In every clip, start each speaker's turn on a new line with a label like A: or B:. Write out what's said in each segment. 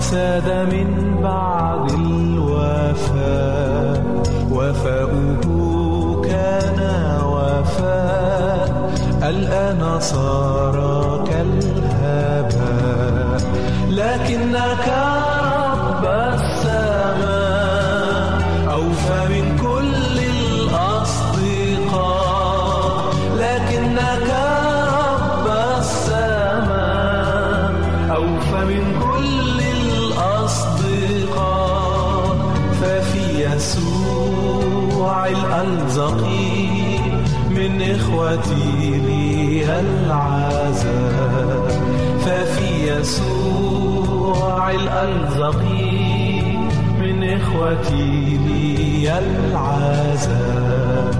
A: ساد من بعد الوفاء وفاؤه كان وفاء الآن صار الألزقي من إخوتي لي العزاء.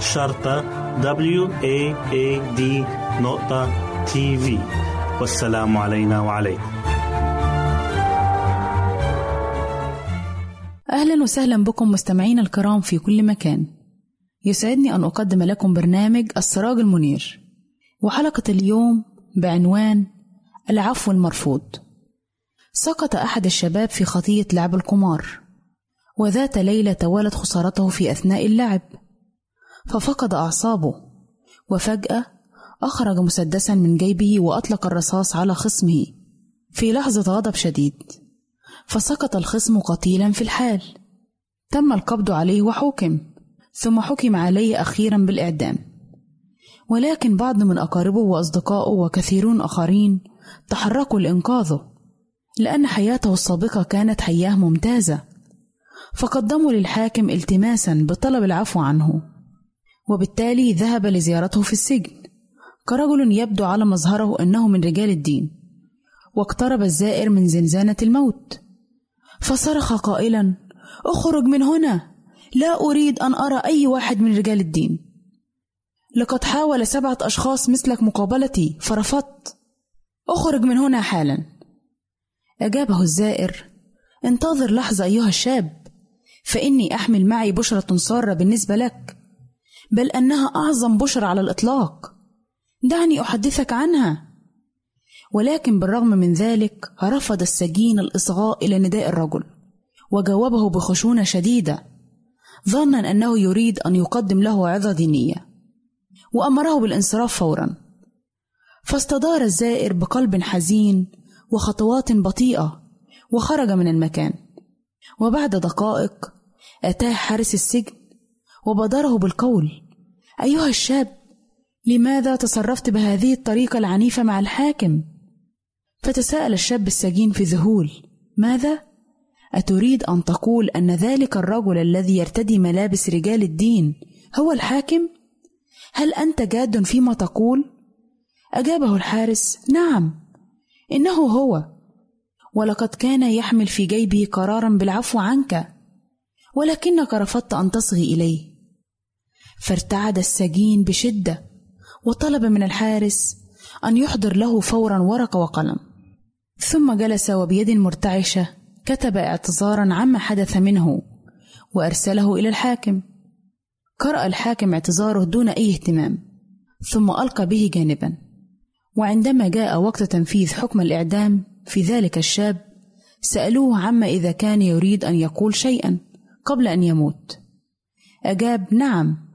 B: شرطة W A A D نقطة تي في والسلام علينا وعليكم.
C: أهلا وسهلا بكم مستمعين الكرام في كل مكان. يسعدني أن أقدم لكم برنامج السراج المنير. وحلقة اليوم بعنوان العفو المرفوض. سقط أحد الشباب في خطية لعب القمار وذات ليلة توالت خسارته في أثناء اللعب. ففقد أعصابه وفجأة أخرج مسدسا من جيبه وأطلق الرصاص على خصمه. في لحظة غضب شديد فسقط الخصم قتيلا في الحال. تم القبض عليه وحكم ثم حكم عليه أخيرا بالإعدام. ولكن بعض من أقاربه وأصدقائه وكثيرون آخرين تحركوا لإنقاذه لأن حياته السابقة كانت حياة ممتازة. فقدموا للحاكم التماسا بطلب العفو عنه. وبالتالي ذهب لزيارته في السجن. كرجل يبدو على مظهره أنه من رجال الدين واقترب الزائر من زنزانة الموت. فصرخ قائلا أخرج من هنا! لا أريد أن أرى أي واحد من رجال الدين. لقد حاول سبعة أشخاص مثلك مقابلتي فرفضت. أخرج من هنا حالا. أجابه الزائر انتظر لحظة أيها الشاب فإني أحمل معي بشرة سارة بالنسبة لك. بل أنها أعظم بشرى على الإطلاق. دعني أحدثك عنها. ولكن بالرغم من ذلك رفض السجين الإصغاء إلى نداء الرجل وجاوبه بخشونة شديدة ظنا أنه يريد أن يقدم له عظة دينية وأمره بالانصراف فورا. فاستدار الزائر بقلب حزين وخطوات بطيئة وخرج من المكان. وبعد دقائق أتاه حارس السجن وبادره بالقول. أيها الشاب لماذا تصرفت بهذه الطريقة العنيفة مع الحاكم؟ فتساءل الشاب السجين في ذهول ماذا؟ أتريد أن تقول أن ذلك الرجل الذي يرتدي ملابس رجال الدين هو الحاكم؟ هل أنت جاد فيما تقول؟ أجابه الحارس نعم إنه هو ولقد كان يحمل في جيبه قرارا بالعفو عنك ولكنك رفضت أن تصغي إليه. فارتعد السجين بشدة وطلب من الحارس أن يحضر له فورا ورقه وقلم. ثم جلس وبيد مرتعشة كتب اعتذارا عما حدث منه وأرسله إلى الحاكم. قرأ الحاكم اعتذاره دون أي اهتمام ثم ألقى به جانبا. وعندما جاء وقت تنفيذ حكم الإعدام في ذلك الشاب سألوه عما إذا كان يريد أن يقول شيئا قبل أن يموت. أجاب نعم.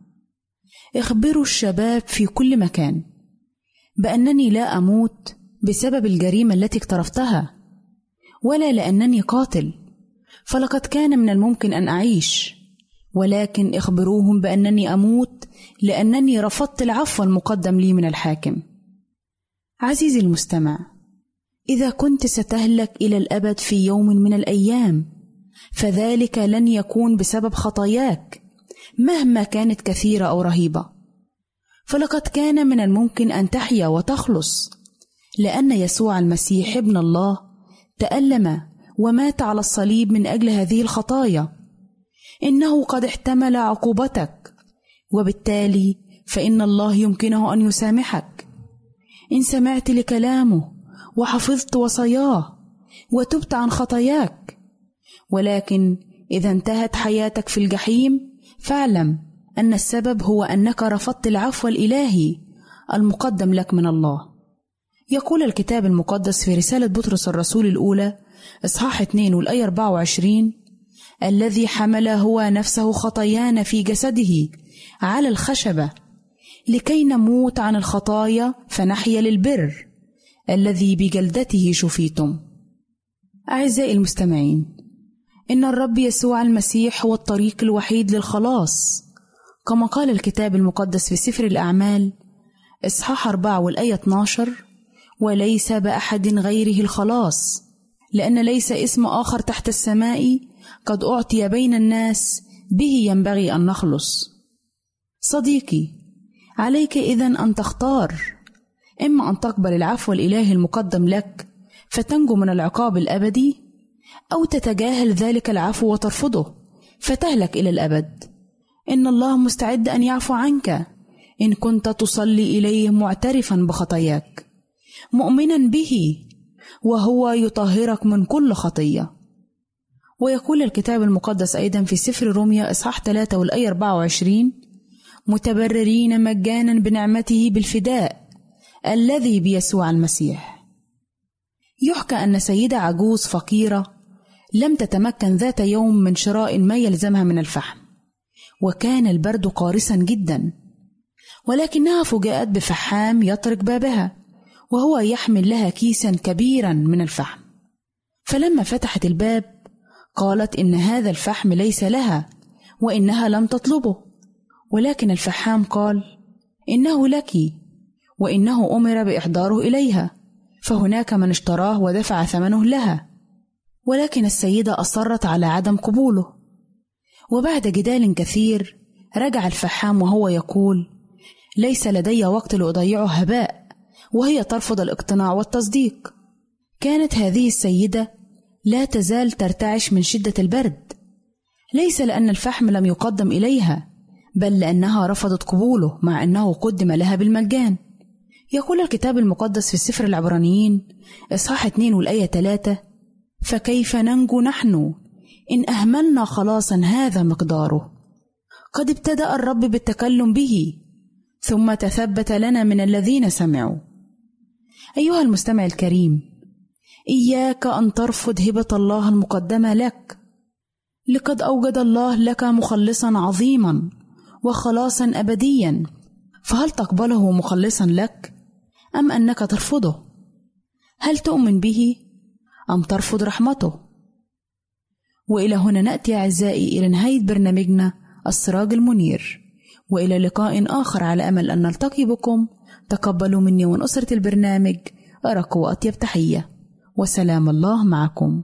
C: اخبروا الشباب في كل مكان بأنني لا أموت بسبب الجريمة التي اقترفتها ولا لأنني قاتل فلقد كان من الممكن أن أعيش ولكن اخبروهم بأنني أموت لأنني رفضت العفو المقدم لي من الحاكم. عزيزي المستمع إذا كنت ستهلك إلى الأبد في يوم من الأيام فذلك لن يكون بسبب خطاياك. مهما كانت كثيرة أو رهيبة. فلقد كان من الممكن أن تحيا وتخلص لأن يسوع المسيح ابن الله تألم ومات على الصليب من أجل هذه الخطايا. إنه قد احتمل عقوبتك وبالتالي فإن الله يمكنه أن يسامحك. إن سمعت لكلامه وحفظت وصاياه وتبت عن خطاياك ولكن إذا انتهت حياتك في الجحيم فاعلم أن السبب هو أنك رفضت العفو الإلهي المقدم لك من الله. يقول الكتاب المقدس في رسالة بطرس الرسول الأولى إصحاح 2 والآية 24 الذي حمل هو نفسه خطايانا في جسده على الخشبة لكي نموت عن الخطايا فنحيا للبر الذي بجلدته شفيتم. أعزائي المستمعين إن الرب يسوع المسيح هو الطريق الوحيد للخلاص. كما قال الكتاب المقدس في سفر الأعمال إصحاح 4 والآية 12 وليس بأحد غيره الخلاص لأن ليس اسم آخر تحت السماء قد أعطي بين الناس به ينبغي أن نخلص. صديقي عليك إذن أن تختار. إما أن تقبل العفو الإلهي المقدم لك فتنجو من العقاب الأبدي أو تتجاهل ذلك العفو وترفضه فتهلك إلى الأبد. إن الله مستعد أن يعفو عنك. إن كنت تصلي إليه معترفا بخطاياك. مؤمنا به. وهو يطهرك من كل خطية. ويقول الكتاب المقدس أيضا في سفر روميا إصحاح 3 والآية 24 متبررين مجانا بنعمته بالفداء الذي بيسوع المسيح. يحكى أن سيدة عجوز فقيرة لم تتمكن ذات يوم من شراء ما يلزمها من الفحم. وكان البرد قارسا جدا. ولكنها فوجئت بفحام يطرق بابها وهو يحمل لها كيسا كبيرا من الفحم. فلما فتحت الباب قالت إن هذا الفحم ليس لها وإنها لم تطلبه. ولكن الفحام قال إنه لك وإنه أمر بإحضاره إليها. فهناك من اشتراه ودفع ثمنه لها. ولكن السيدة أصرت على عدم قبوله. وبعد جدال كثير رجع الفحام وهو يقول ليس لدي وقت لأضيعه هباء وهي ترفض الاقتناع والتصديق. كانت هذه السيدة لا تزال ترتعش من شدة البرد. ليس لأن الفحم لم يقدم إليها بل لأنها رفضت قبوله مع أنه قدم لها بالمجان. يقول الكتاب المقدس في السفر العبرانيين إصحاح 2 والآية 3 فكيف ننجو نحن؟ إن أهملنا خلاصا هذا مقداره. قد ابتدأ الرب بالتكلم به ثم تثبت لنا من الذين سمعوا. أيها المستمع الكريم إياك أن ترفض هبة الله المقدمة لك. لقد أوجد الله لك مخلصا عظيما وخلاصا أبديا. فهل تقبله مخلصا لك أم أنك ترفضه؟ هل تؤمن به؟ أم ترفض رحمته؟ وإلى هنا نأتي أعزائي إلى نهاية برنامجنا السراج المنير وإلى لقاء آخر على أمل أن نلتقي بكم. تقبلوا مني ومن أسرة البرنامج أرق وأطيب تحية. وسلام الله معكم.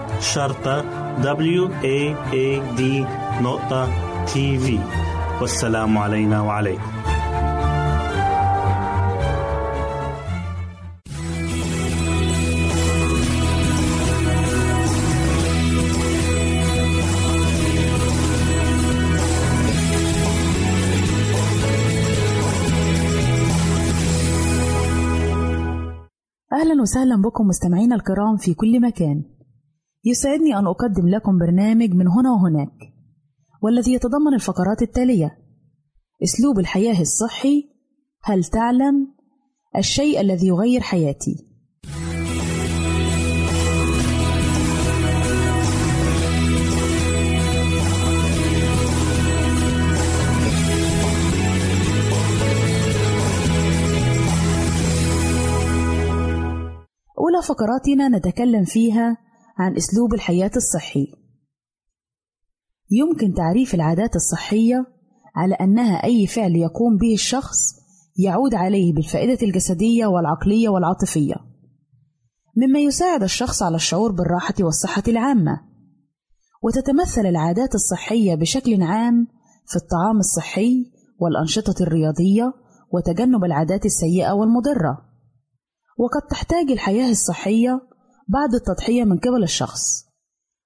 B: شرطة W A A D نقطة TV والسلام علينا وعليكم.
C: أهلا وسهلا بكم مستمعينا الكرام في كل مكان. يسعدني أن أقدم لكم برنامج من هنا وهناك والذي يتضمن الفقرات التالية أسلوب الحياة الصحي هل تعلم الشيء الذي يغير حياتي؟ أولى فقراتنا نتكلم فيها عن أسلوب الحياة الصحي. يمكن تعريف العادات الصحية على أنها أي فعل يقوم به الشخص يعود عليه بالفائدة الجسدية والعقلية والعاطفية، مما يساعد الشخص على الشعور بالراحة والصحة العامة. وتتمثل العادات الصحية بشكل عام في الطعام الصحي والأنشطة الرياضية وتجنب العادات السيئة والمضرة. وقد تحتاج الحياة الصحية بعض التضحية من قبل الشخص،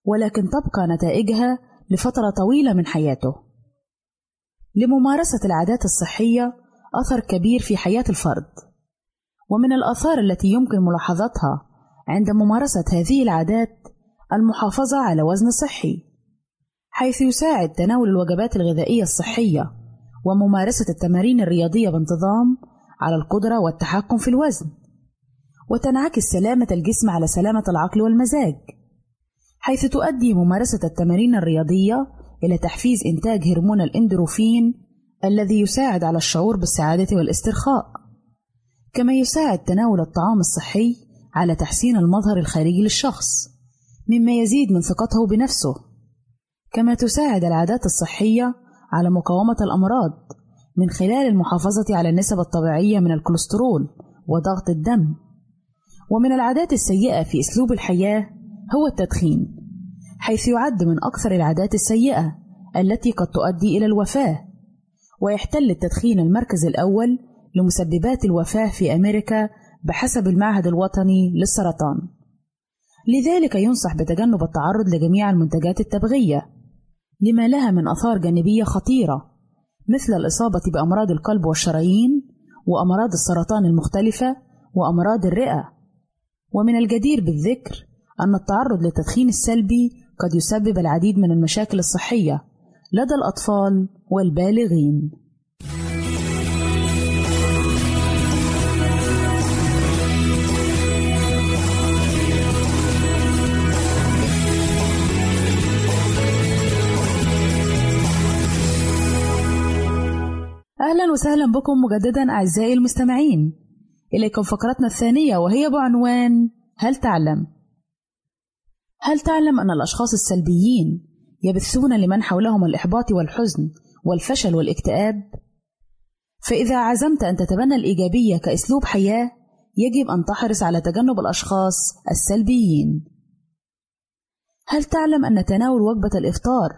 C: ولكن تبقى نتائجها لفترة طويلة من حياته. لممارسة العادات الصحية أثر كبير في حياة الفرد، ومن الآثار التي يمكن ملاحظتها عند ممارسة هذه العادات المحافظة على وزن صحي، حيث يساعد تناول الوجبات الغذائية الصحية وممارسة التمارين الرياضية بانتظام على القدرة والتحكم في الوزن. وتنعكس سلامة الجسم على سلامة العقل والمزاج، حيث تؤدي ممارسة التمارين الرياضية إلى تحفيز إنتاج هرمون الإندروفين الذي يساعد على الشعور بالسعادة والاسترخاء، كما يساعد تناول الطعام الصحي على تحسين المظهر الخارجي للشخص، مما يزيد من ثقته بنفسه، كما تساعد العادات الصحية على مقاومة الأمراض من خلال المحافظة على النسب الطبيعية من الكوليسترول وضغط الدم. ومن العادات السيئة في أسلوب الحياة هو التدخين، حيث يعد من أكثر العادات السيئة التي قد تؤدي إلى الوفاة، ويحتل التدخين المركز الأول لمسببات الوفاة في أمريكا بحسب المعهد الوطني للسرطان. لذلك ينصح بتجنب التعرض لجميع المنتجات التبغية، لما لها من آثار جانبية خطيرة مثل الإصابة بأمراض القلب والشرايين، وأمراض السرطان المختلفة، وأمراض الرئة. ومن الجدير بالذكر أن التعرض للتدخين السلبي قد يسبب العديد من المشاكل الصحية لدى الأطفال والبالغين. أهلا وسهلا بكم مجددا أعزائي المستمعين إليكم فقرتنا الثانية وهي بعنوان هل تعلم؟ هل تعلم أن الأشخاص السلبيين يبثون لمن حولهم الإحباط والحزن والفشل والاكتئاب؟ فإذا عزمت أن تتبنى الإيجابية كأسلوب حياة يجب أن تحرص على تجنب الأشخاص السلبيين. هل تعلم أن تناول وجبة الإفطار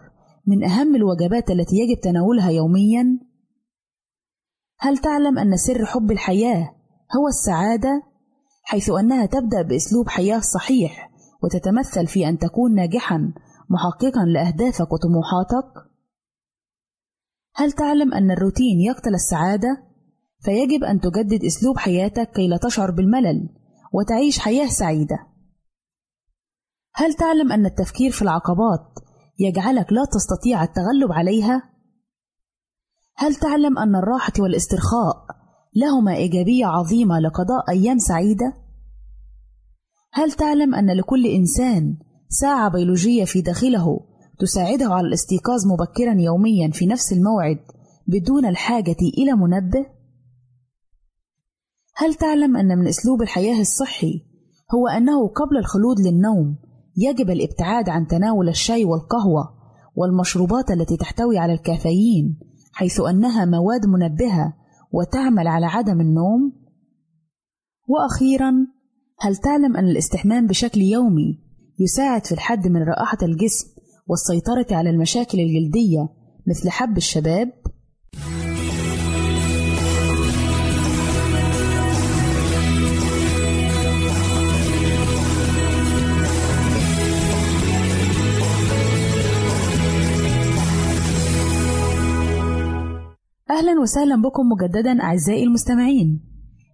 C: من أهم الوجبات التي يجب تناولها يوميًا؟ هل تعلم أن سر حب الحياة هو السعادة؟ حيث أنها تبدأ بأسلوب حياة صحيح وتتمثل في أن تكون ناجحًا محققًا لأهدافك وطموحاتك؟ هل تعلم أن الروتين يقتل السعادة؟ فيجب أن تجدد أسلوب حياتك كي لا تشعر بالملل وتعيش حياة سعيدة. هل تعلم أن التفكير في العقبات يجعلك لا تستطيع التغلب عليها؟ هل تعلم أن الراحة والإسترخاء لهما إيجابية عظيمة لقضاء أيام سعيدة؟ هل تعلم أن لكل إنسان ساعة بيولوجية في داخله تساعده على الاستيقاظ مبكرا يوميا في نفس الموعد بدون الحاجة إلى منبه؟ هل تعلم أن من أسلوب الحياة الصحي هو أنه قبل الخلود للنوم يجب الابتعاد عن تناول الشاي والقهوة والمشروبات التي تحتوي على الكافيين حيث أنها مواد منبهة وتعمل على عدم النوم؟ وأخيرا هل تعلم أن الاستحمام بشكل يومي يساعد في الحد من رائحة الجسم والسيطرة على المشاكل الجلدية مثل حب الشباب؟ وسهلا بكم مجددا أعزائي المستمعين.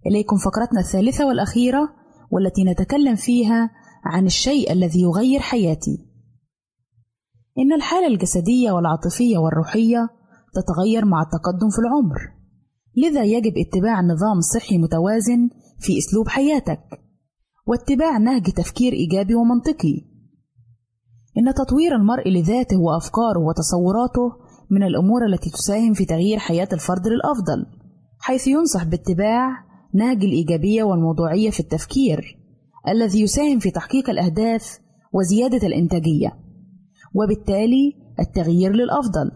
C: إليكم فقرتنا الثالثة والأخيرة والتي نتكلم فيها عن الشيء الذي يغير حياتي. إن الحالة الجسدية والعاطفية والروحية تتغير مع التقدم في العمر. لذا يجب اتباع نظام صحي متوازن في أسلوب حياتك واتباع نهج تفكير إيجابي ومنطقي. إن تطوير المرء لذاته وأفكاره وتصوراته من الأمور التي تساهم في تغيير حياة الفرد للأفضل حيث ينصح باتباع نهج الإيجابية والموضوعية في التفكير الذي يساهم في تحقيق الأهداف وزيادة الإنتاجية وبالتالي التغيير للأفضل.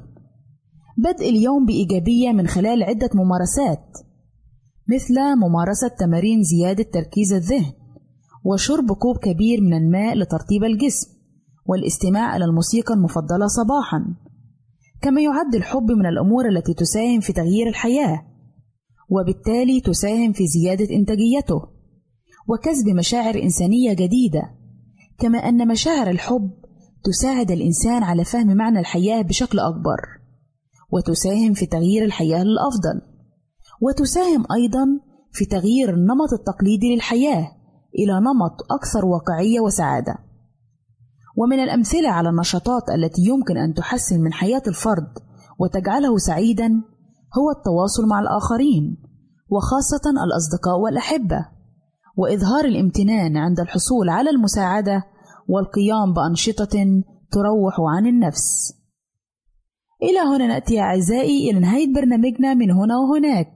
C: بدء اليوم بإيجابية من خلال عدة ممارسات مثل ممارسة تمارين زيادة تركيز الذهن وشرب كوب كبير من الماء لترطيب الجسم والاستماع إلى الموسيقى المفضلة صباحًا. كما يعد الحب من الأمور التي تساهم في تغيير الحياة وبالتالي تساهم في زيادة إنتاجيته وكسب مشاعر إنسانية جديدة كما أن مشاعر الحب تساعد الإنسان على فهم معنى الحياة بشكل أكبر وتساهم في تغيير الحياة للأفضل وتساهم أيضا في تغيير النمط التقليدي للحياة إلى نمط أكثر واقعية وسعادة. ومن الأمثلة على النشاطات التي يمكن أن تحسن من حياة الفرد وتجعله سعيدا هو التواصل مع الآخرين وخاصة الأصدقاء والأحبة وإظهار الامتنان عند الحصول على المساعدة والقيام بأنشطة تروح عن النفس. إلى هنا نأتي أعزائي إلى نهاية برنامجنا من هنا وهناك.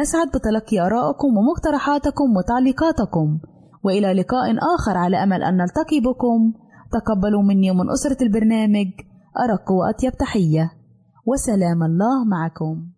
C: نسعد بتلقي آرائكم ومقترحاتكم وتعليقاتكم وإلى لقاء آخر على أمل أن نلتقي بكم تقبلوا مني ومن أسرة البرنامج أرق وأطيب تحية. وسلام الله معكم.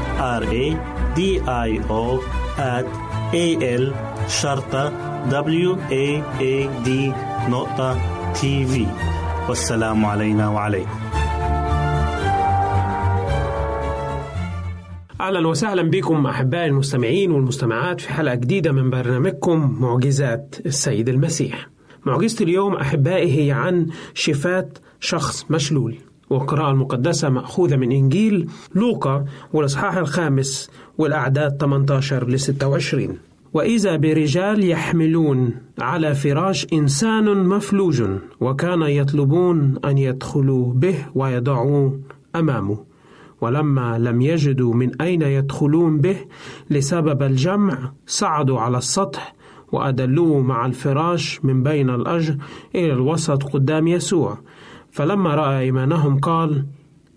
B: R A D I O A L شرطة W A A D نقطة تي في والسلام علينا وعليكم
D: أهلا وسهلا بكم أحبائي المستمعين والمستمعات في حلقة جديدة من برنامجكم معجزات السيد المسيح. معجزة اليوم أحبائي هي عن شفاة شخص مشلول. والقراءة المقدسة مأخوذة من إنجيل لوقا والإصحاح الخامس والأعداد 18 ل 26 وإذا برجال يحملون على فراش إنسان مفلوج وكان يطلبون أن يدخلوا به ويضعوه أمامه. ولما لم يجدوا من أين يدخلون به لسبب الجمع صعدوا على السطح وأدلوه مع الفراش من بين الأجر إلى الوسط قدام يسوع. فلما رأى إيمانهم قال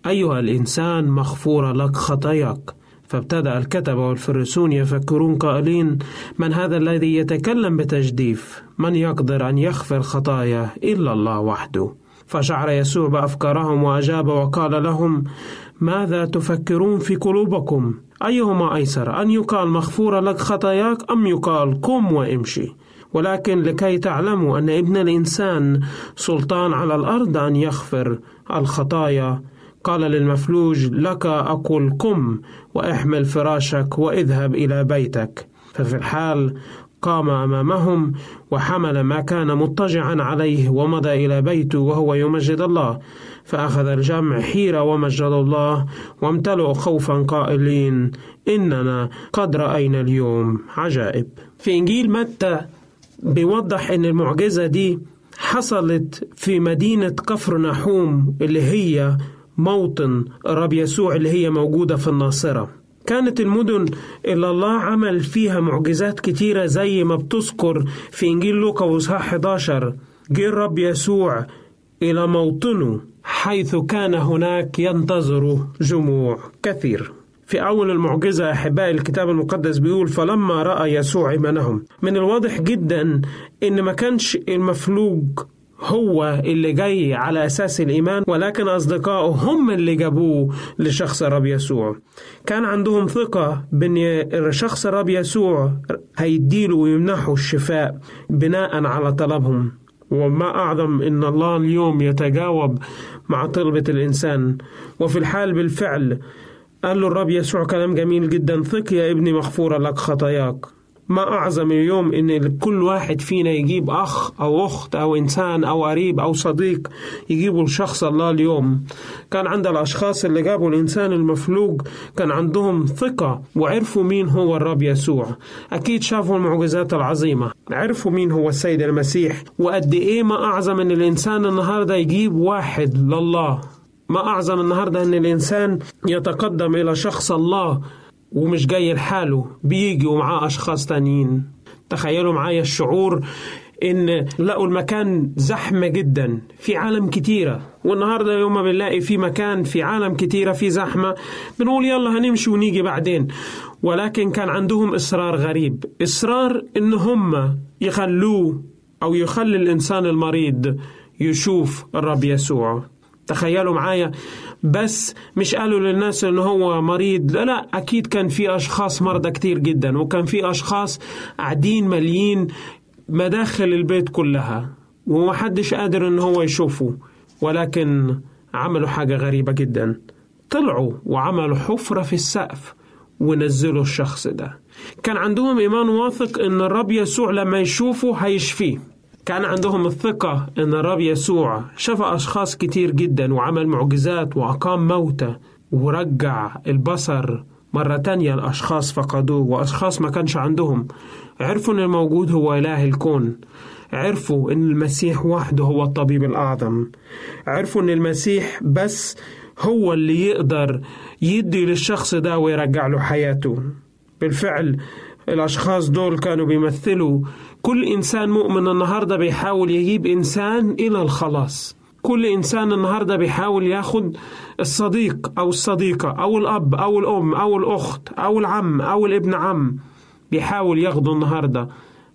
D: أيها الإنسان مغفورة لك خطاياك. فابتدأ الكتبة والفرسون يفكرون قائلين من هذا الذي يتكلم بتجديف؟ من يقدر أن يغفر خطايا إلا الله وحده؟ فشعر يسوع بأفكارهم وأجاب وقال لهم ماذا تفكرون في قلوبكم؟ أيهما أيسر أن يقال مغفورة لك خطاياك أم يقال قم وامشي؟ ولكن لكي تعلموا أن ابن الإنسان سلطان على الأرض أن يغفر الخطايا. قال للمفلوج لك أقول قم وأحمل فراشك وإذهب إلى بيتك. ففي الحال قام أمامهم وحمل ما كان مضطجعا عليه ومضى إلى بيته وهو يمجد الله. فأخذ الجمع حيرة ومجد الله وامتلؤوا خوفا قائلين إننا قد رأينا اليوم عجائب. في إنجيل متى بيوضح إن المعجزة دي حصلت في مدينة كفر نحوم اللي هي موطن الرب يسوع اللي هي موجودة في الناصرة. كانت المدن اللي الله عمل فيها معجزات كتيرة زي ما بتذكر في إنجيل لوقا وصحاح 11 جه الرب يسوع إلى موطنه حيث كان هناك ينتظر جموع كثير. في أول المعجزة أحبائي الكتاب المقدس بيقول فلما رأى يسوع إيمانهم. من الواضح جدا إن ما كانش المفلوج هو اللي جاي على أساس الإيمان ولكن أصدقائه هم اللي جابوه لشخص الرب يسوع. كان عندهم ثقة بأن شخص الرب يسوع هيديله ويمنحه الشفاء بناء على طلبهم. وما أعظم إن الله اليوم يتجاوب مع طلبة الإنسان. وفي الحال بالفعل قال له الرب يسوع كلام جميل جدا. ثق يا ابني مغفورة لك خطاياك. ما أعظم اليوم إن كل واحد فينا يجيب أخ أو أخت أو إنسان أو قريب أو صديق يجيبوا لشخص الله اليوم. كان عند الأشخاص اللي جابوا الإنسان المفلوج كان عندهم ثقة وعرفوا مين هو الرب يسوع. أكيد شافوا المعجزات العظيمة. عرفوا مين هو السيد المسيح. وقد إيه ما أعظم إن الإنسان النهاردة يجيب واحد لله. ما أعظم النهاردة إن الإنسان يتقدم إلى شخص الله ومش جاي لحاله بيجي ومعاه أشخاص تانيين. تخيلوا معايا الشعور إن لقوا المكان زحمة جدا في عالم كتيرة. والنهاردة يوم ما بنلاقي في مكان في عالم كتيرة في زحمة بنقول يلا هنمشي ونيجي بعدين. ولكن كان عندهم إصرار غريب. إصرار إن هم يخلوه أو يخلي الإنسان المريض يشوف الرب يسوع. تخيلوا معايا. بس مش قالوا للناس ان هو مريض. لا لا أكيد كان في أشخاص مرضى كتير جدا وكان في أشخاص قاعدين ماليين مداخل البيت كلها ومحدش قادر ان هو يشوفه ولكن عملوا حاجة غريبة جدا. طلعوا وعملوا حفرة في السقف ونزلوا الشخص ده. كان عندهم إيمان واثق إن الرب يسوع لما يشوفه هيشفيه. كان عندهم الثقة إن الرب يسوع شفى أشخاص كتير جدا وعمل معجزات وأقام موتى ورجع البصر مرة تانية الأشخاص فقدوه وأشخاص ما كانش عندهم. عرفوا إن الموجود هو إله الكون. عرفوا إن المسيح وحده هو الطبيب الأعظم. عرفوا إن المسيح بس هو اللي يقدر يدي للشخص ده ويرجع له حياته. بالفعل الأشخاص دول كانوا بيمثلوا كل إنسان مؤمن النهاردة بيحاول يجيب إنسان إلى الخلاص. كل إنسان النهاردة بيحاول ياخد الصديق أو الصديقة أو الأب أو الأم أو الأخت أو العم أو الابن عم بيحاول ياخده النهاردة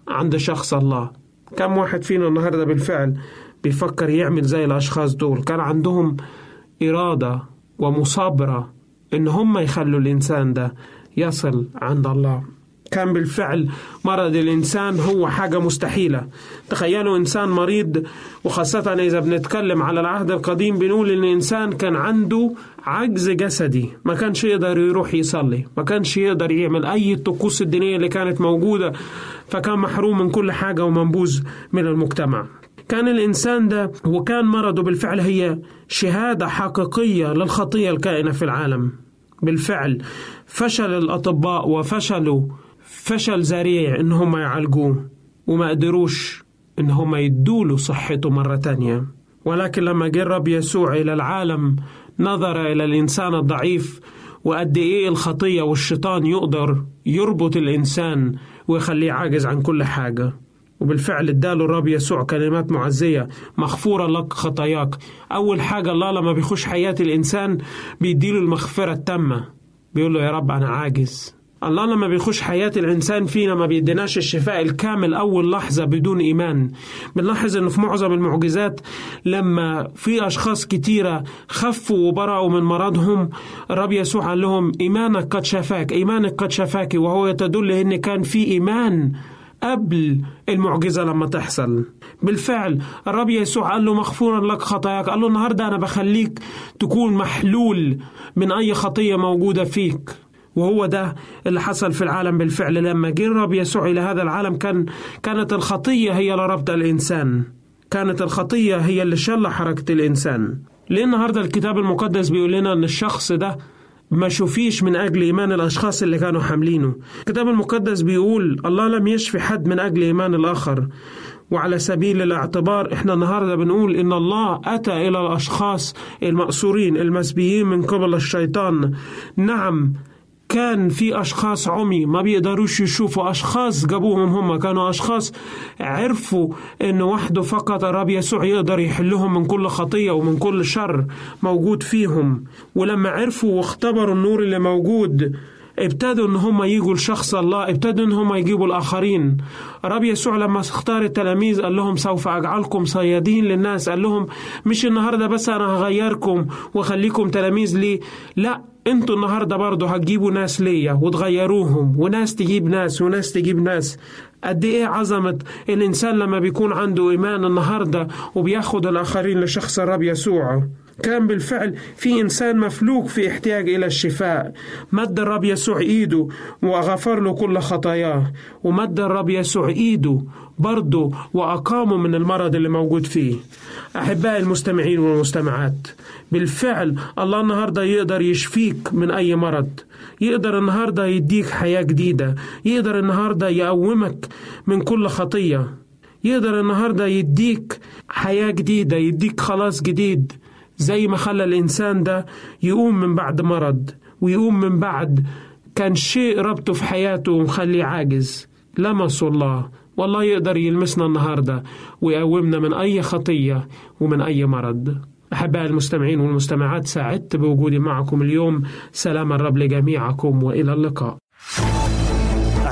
D: عند شخص الله. كم واحد فينا النهاردة بالفعل بيفكر يعمل زي الأشخاص دول؟ كان عندهم إرادة ومصابرة إن هم يخلوا الإنسان ده يصل عند الله. كان بالفعل مرض الإنسان هو حاجة مستحيلة. تخيلوا إنسان مريض وخاصة إذا بنتكلم على العهد القديم بنقول إن الإنسان كان عنده عجز جسدي ما كانش يقدر يروح يصلي ما كانش يقدر يعمل أي الطقوس الدينية اللي كانت موجودة فكان محروم من كل حاجة ومنبوذ من المجتمع. كان الإنسان ده وكان مرضه بالفعل هي شهادة حقيقية للخطية الكائنة في العالم. بالفعل فشل الأطباء وفشلوا فشل ذريع إن هم يعالجوه وما قدروش إن هم يدوله صحته مرة تانية. ولكن لما جه الرب يسوع إلى العالم نظر إلى الإنسان الضعيف وقد إيه الخطية والشيطان يقدر يربط الإنسان ويخليه عاجز عن كل حاجة. وبالفعل اداله الرب يسوع كلمات معزية مغفورة لك خطاياك. أول حاجة الله لما بيخش حياة الإنسان بيديله المغفرة التامة. بيقول له يا رب أنا عاجز. الله لما بيخش حياة الإنسان فينا ما بيديناش الشفاء الكامل أول لحظة بدون إيمان. بنلاحظ إنه في معظم المعجزات لما في أشخاص كتيرة خفوا وبرأوا من مرضهم الرب يسوع قال لهم إيمانك قد شفاك إيمانك قد شفاك. وهو تدل إن كان في إيمان قبل المعجزة لما تحصل. بالفعل الرب يسوع قال له مغفورا لك خطاياك. قال له النهاردة أنا بخليك تكون محلول من أي خطية موجودة فيك. وهو ده اللي حصل في العالم بالفعل. لما جه الرب يسوع إلى هذا العالم كان كانت الخطية هي اللي ربط الإنسان. كانت الخطية هي اللي شل حركة الإنسان. ليه النهاردة الكتاب المقدس بيقول لنا أن الشخص ده ما شوفيش من أجل إيمان الأشخاص اللي كانوا حاملينه؟ الكتاب المقدس بيقول الله لم يشفي حد من أجل إيمان الآخر. وعلى سبيل الاعتبار إحنا النهارده بنقول إن الله أتى إلى الأشخاص المأسورين المسبيين من قبل الشيطان. نعم كان في أشخاص عمي ما بيقدروش يشوفوا أشخاص جابوهم هم كانوا أشخاص عرفوا إن وحده فقط الرب يسوع يقدر يحلهم من كل خطية ومن كل شر موجود فيهم. ولما عرفوا واختبروا النور اللي موجود ابتدوا إن هم يجوا لشخص الله ابتدوا إن هم يجيبوا الآخرين. الرب يسوع لما اختار التلاميذ قال لهم سوف أجعلكم صيادين للناس. قال لهم مش النهارده بس أنا هغيركم واخليكم تلاميذ لي. لا أنتوا النهارده برضه هتجيبوا ناس ليا وتغيروهم وناس تجيب ناس وناس تجيب ناس. قد إيه عظمة الإنسان لما بيكون عنده إيمان النهارده وبياخد الآخرين لشخص الرب يسوع. كان بالفعل في إنسان مفلوك في احتياج إلى الشفاء. مد الرب يسوع إيده وغفر له كل خطاياه. ومد الرب يسوع إيده برضه وأقامه من المرض اللي موجود فيه. أحبائي المستمعين والمستمعات بالفعل الله النهاردة يقدر يشفيك من أي مرض. يقدر النهاردة يديك حياة جديدة. يقدر النهاردة يقومك من كل خطية. يقدر النهاردة يديك حياة جديدة يديك خلاص جديد. زي ما خلى الإنسان ده يقوم من بعد مرض ويقوم من بعد كان شيء ربطه في حياته ومخليه عاجز. لمسوا الله والله يقدر يلمسنا النهاردة ويقومنا من أي خطية ومن أي مرض. أحبائي المستمعين والمستمعات سعدت بوجودي معكم اليوم. سلام الرب لجميعكم وإلى اللقاء.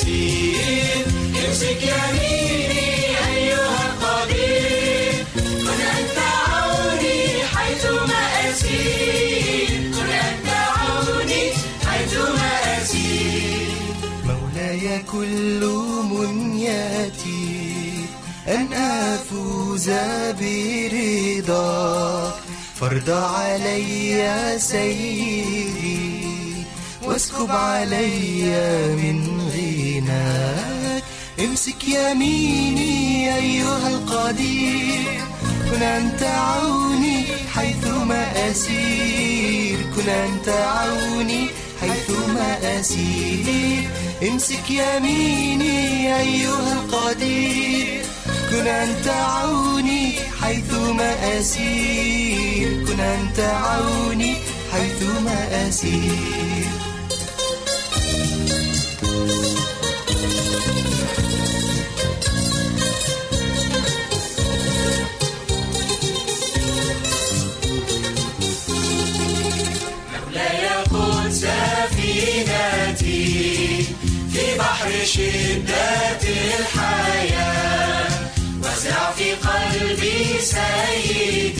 E: أسير امسك يميني أيها القدير. كن أنت عوني حيثما أسير. كن أنت عوني حيثما أسير.
F: مولاي كل منياتي أن أفوز برضاك فرض علي سيدي واسكب علي من غناك. امسك يميني أيها القدير. كن أنت عوني حيثما أسير. كن أنت عوني حيثما أسير. امسك يميني أيها القدير. كن أنت عوني حيثما أسير. كن أنت عوني حيثما أسير.
E: شدة الحياة وزع في قلبي سيدي.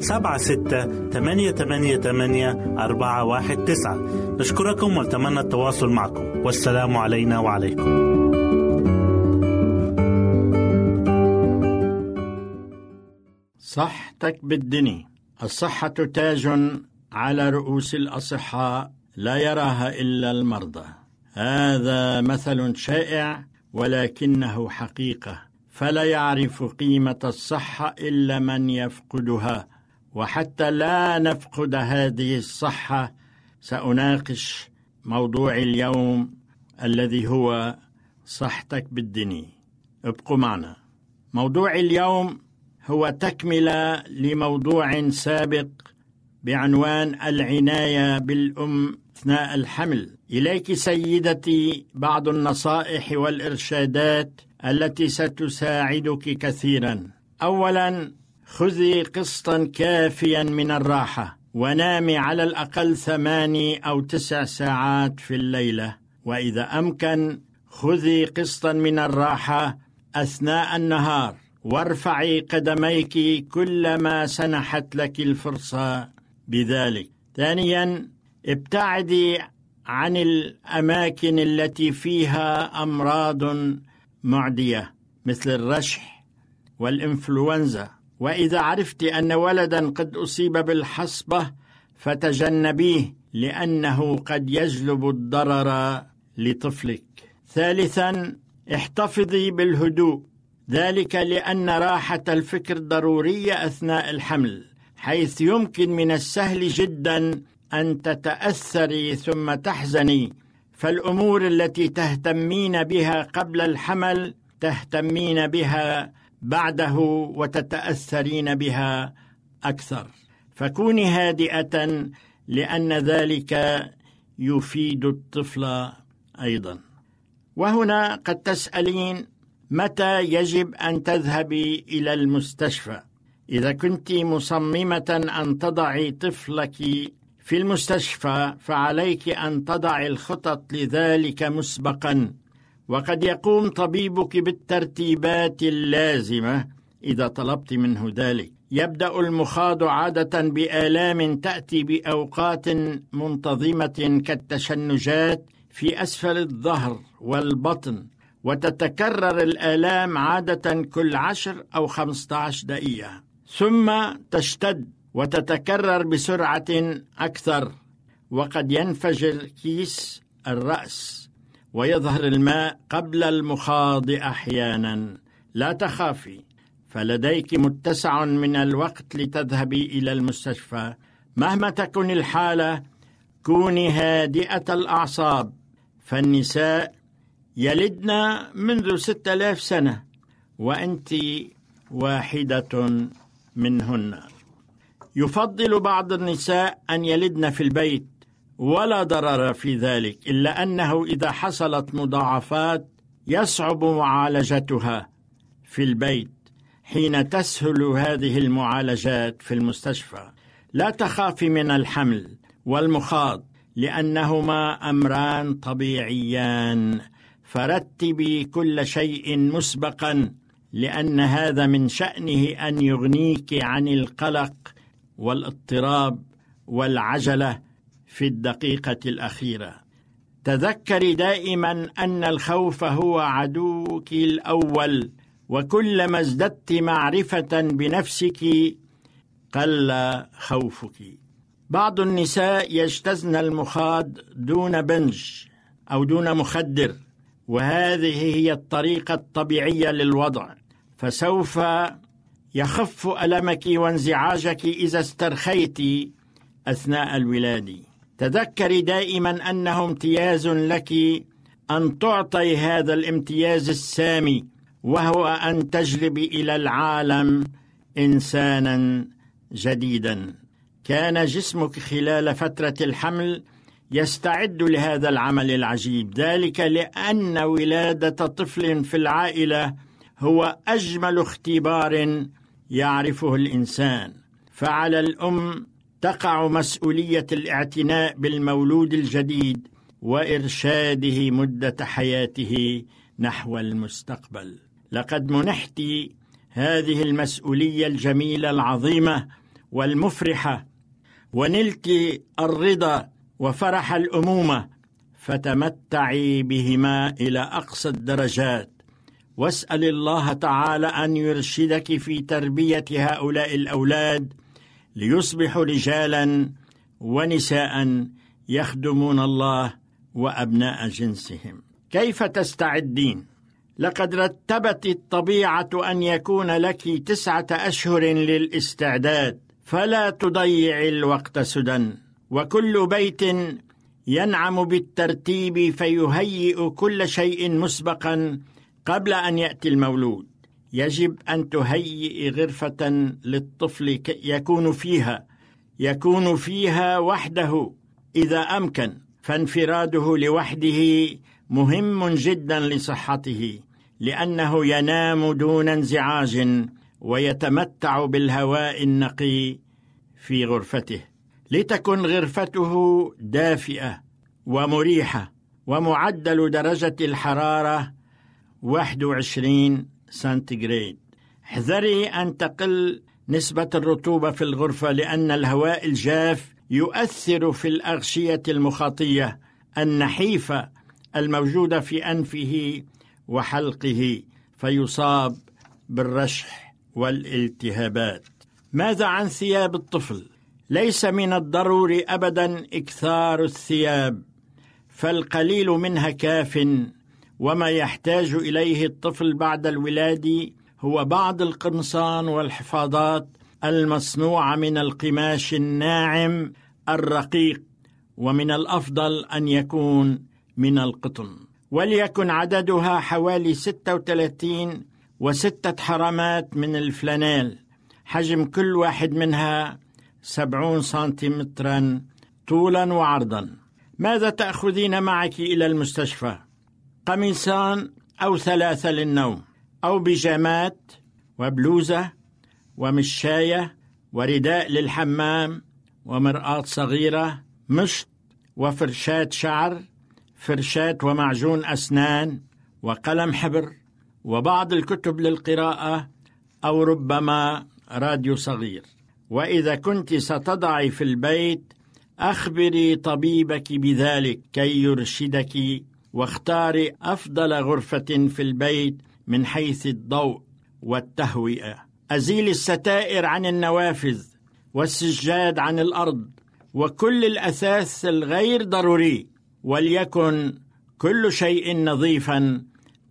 B: سبعة ستة ثمانية ثمانية ثمانية أربعة واحد تسعة. نشكركم ونتمنى التواصل معكم. والسلام علينا وعليكم.
G: صحتك بالدني. الصحة تاج على رؤوس الأصحاء لا يراها إلا المرضى. هذا مثل شائع ولكنه حقيقة. فلا يعرف قيمة الصحة إلا من يفقدها. وحتى لا نفقد هذه الصحة سأناقش موضوع اليوم الذي هو صحتك بالدني. ابقوا معنا. موضوع اليوم هو تكملة لموضوع سابق بعنوان العناية بالأم أثناء الحمل. إليك سيدتي بعض النصائح والإرشادات التي ستساعدك كثيرا. أولا خذي قسطا كافيا من الراحة ونامي على الأقل ثماني أو تسع ساعات في الليلة. وإذا أمكن خذي قسطا من الراحة أثناء النهار. وارفعي قدميك كلما سنحت لك الفرصة بذلك. ثانيا ابتعدي عن الأماكن التي فيها أمراض معدية مثل الرشح والإنفلونزا. وإذا عرفت أن ولدا قد أصيب بالحصبة فتجنبيه لأنه قد يجلب الضرر لطفلك. ثالثا احتفظي بالهدوء. ذلك لأن راحة الفكر ضرورية أثناء الحمل حيث يمكن من السهل جدا أن تتأثري ثم تحزني. فالأمور التي تهتمين بها قبل الحمل تهتمين بها بعده وتتأثرين بها أكثر. فكوني هادئة لأن ذلك يفيد الطفل أيضا. وهنا قد تسألين متى يجب أن تذهبي إلى المستشفى؟ إذا كنت مصممة أن تضعي طفلك في المستشفى فعليك أن تضعي الخطط لذلك مسبقا. وقد يقوم طبيبك بالترتيبات اللازمة إذا طلبت منه ذلك. يبدأ المخاض عادة بآلام تأتي بأوقات منتظمة كالتشنجات في أسفل الظهر والبطن وتتكرر الآلام عادة كل عشر أو خمسة عشر دقيقة. ثم تشتد وتتكرر بسرعة أكثر وقد ينفجر كيس الرأس. ويظهر الماء قبل المخاض أحيانا. لا تخافي فلديك متسع من الوقت لتذهبي إلى المستشفى. مهما تكن الحالة كوني هادئة الأعصاب. فالنساء يلدن منذ ستة آلاف سنة وأنت واحدة منهن. يفضل بعض النساء أن يلدن في البيت ولا ضرر في ذلك إلا أنه إذا حصلت مضاعفات يصعب معالجتها في البيت حين تسهل هذه المعالجات في المستشفى. لا تخافي من الحمل والمخاض لأنهما أمران طبيعيان. فرتبي كل شيء مسبقا لأن هذا من شأنه أن يغنيك عن القلق والاضطراب والعجلة في الدقيقة الأخيرة. تذكري دائما أن الخوف هو عدوك الأول وكلما ازددت معرفة بنفسك قل خوفك. بعض النساء يجتزن المخاض دون بنج أو دون مخدر وهذه هي الطريقة الطبيعية للوضع. فسوف يخف ألمك وانزعاجك إذا استرخيت أثناء الولادة. تذكري دائما أنه امتياز لك أن تعطي هذا الامتياز السامي وهو أن تجلبي إلى العالم إنسانا جديدا. كان جسمك خلال فترة الحمل يستعد لهذا العمل العجيب. ذلك لأن ولادة طفل في العائلة هو أجمل اختبار يعرفه الإنسان. فعلى الأم تقع مسؤولية الاعتناء بالمولود الجديد وإرشاده مدة حياته نحو المستقبل. لقد منحت هذه المسؤولية الجميلة العظيمة والمفرحة ونلت الرضا وفرح الأمومة فتمتعي بهما إلى أقصى الدرجات. واسأل الله تعالى أن يرشدك في تربية هؤلاء الأولاد ليصبحوا رجالا ونساء يخدمون الله وأبناء جنسهم. كيف تستعدين؟ لقد رتبت الطبيعة أن يكون لك تسعة أشهر للاستعداد فلا تضيع الوقت سدى وكل بيت ينعم بالترتيب فيهيئ كل شيء مسبقا قبل أن يأتي المولود. يجب أن تهيئ غرفة للطفل يكون فيها يكون فيها وحده إذا أمكن فانفراده لوحده مهم جدا لصحته لأنه ينام دون انزعاج ويتمتع بالهواء النقي في غرفته. لتكن غرفته دافئة ومريحة ومعدل درجة الحرارة 21 سنتيغريد. احذري أن تقل نسبة الرطوبة في الغرفة لأن الهواء الجاف يؤثر في الأغشية المخاطية النحيفة الموجودة في أنفه وحلقه فيصاب بالرشح والالتهابات. ماذا عن ثياب الطفل؟ ليس من الضروري ابدا إكثار الثياب فالقليل منها كاف وما يحتاج إليه الطفل بعد الولاده هو بعض القمصان والحفاضات المصنوعة من القماش الناعم الرقيق ومن الأفضل أن يكون من القطن. وليكن عددها حوالي 36 وستة حرامات من الفلانيل. حجم كل واحد منها سبعون سنتيمترا طولا وعرضا. ماذا تأخذين معك إلى المستشفى؟ قميصان أو ثلاثة للنوم أو بيجامات وبلوزة ومشاية ورداء للحمام ومرآة صغيرة مشط وفرشاة شعر فرشاة ومعجون أسنان وقلم حبر وبعض الكتب للقراءة أو ربما راديو صغير. وإذا كنت ستضعي في البيت أخبري طبيبك بذلك كي يرشدك واختاري أفضل غرفة في البيت من حيث الضوء والتهوئة. أزيل الستائر عن النوافذ والسجاد عن الأرض وكل الأثاث الغير ضروري وليكن كل شيء نظيفا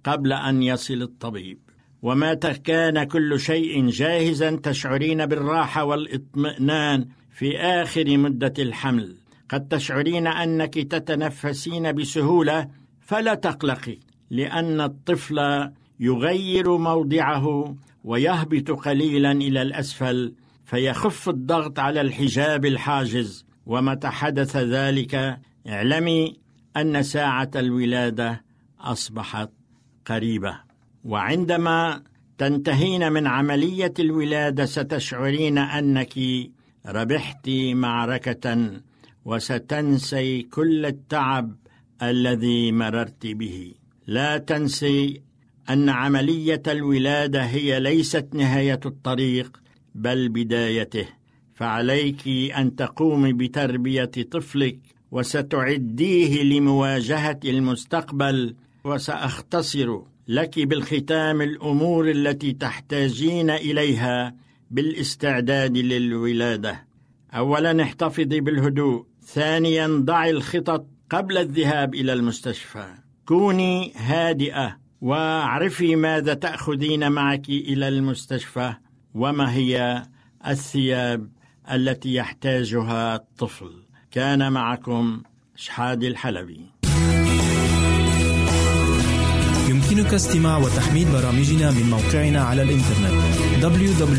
G: قبل أن يصل الطبيب. ومتى كان كل شيء جاهزا تشعرين بالراحة والإطمئنان في آخر مدة الحمل. قد تشعرين أنك تتنفسين بسهولة فلا تقلقي لأن الطفل يغير موضعه ويهبط قليلا إلى الأسفل فيخف الضغط على الحجاب الحاجز. ومتى حدث ذلك اعلمي أن ساعة الولادة أصبحت قريبة. وعندما تنتهين من عملية الولادة ستشعرين أنك ربحت معركة وستنسي كل التعب الذي مررت به. لا تنسي أن عملية الولادة هي ليست نهاية الطريق بل بدايته. فعليك أن تقومي بتربية طفلك وستعديه لمواجهة المستقبل وسأختصر لك بالختام الأمور التي تحتاجين إليها بالاستعداد للولادة. اولا احتفظي بالهدوء ثانيا ضعي الخطط قبل الذهاب إلى المستشفى. كوني هادئة واعرفي ماذا تأخذين معك إلى المستشفى وما هي الثياب التي يحتاجها الطفل. كان معكم شحاد الحلبي.
H: يمكنك استماع وتحميل برامجنا من موقعنا على الإنترنت www.awr.org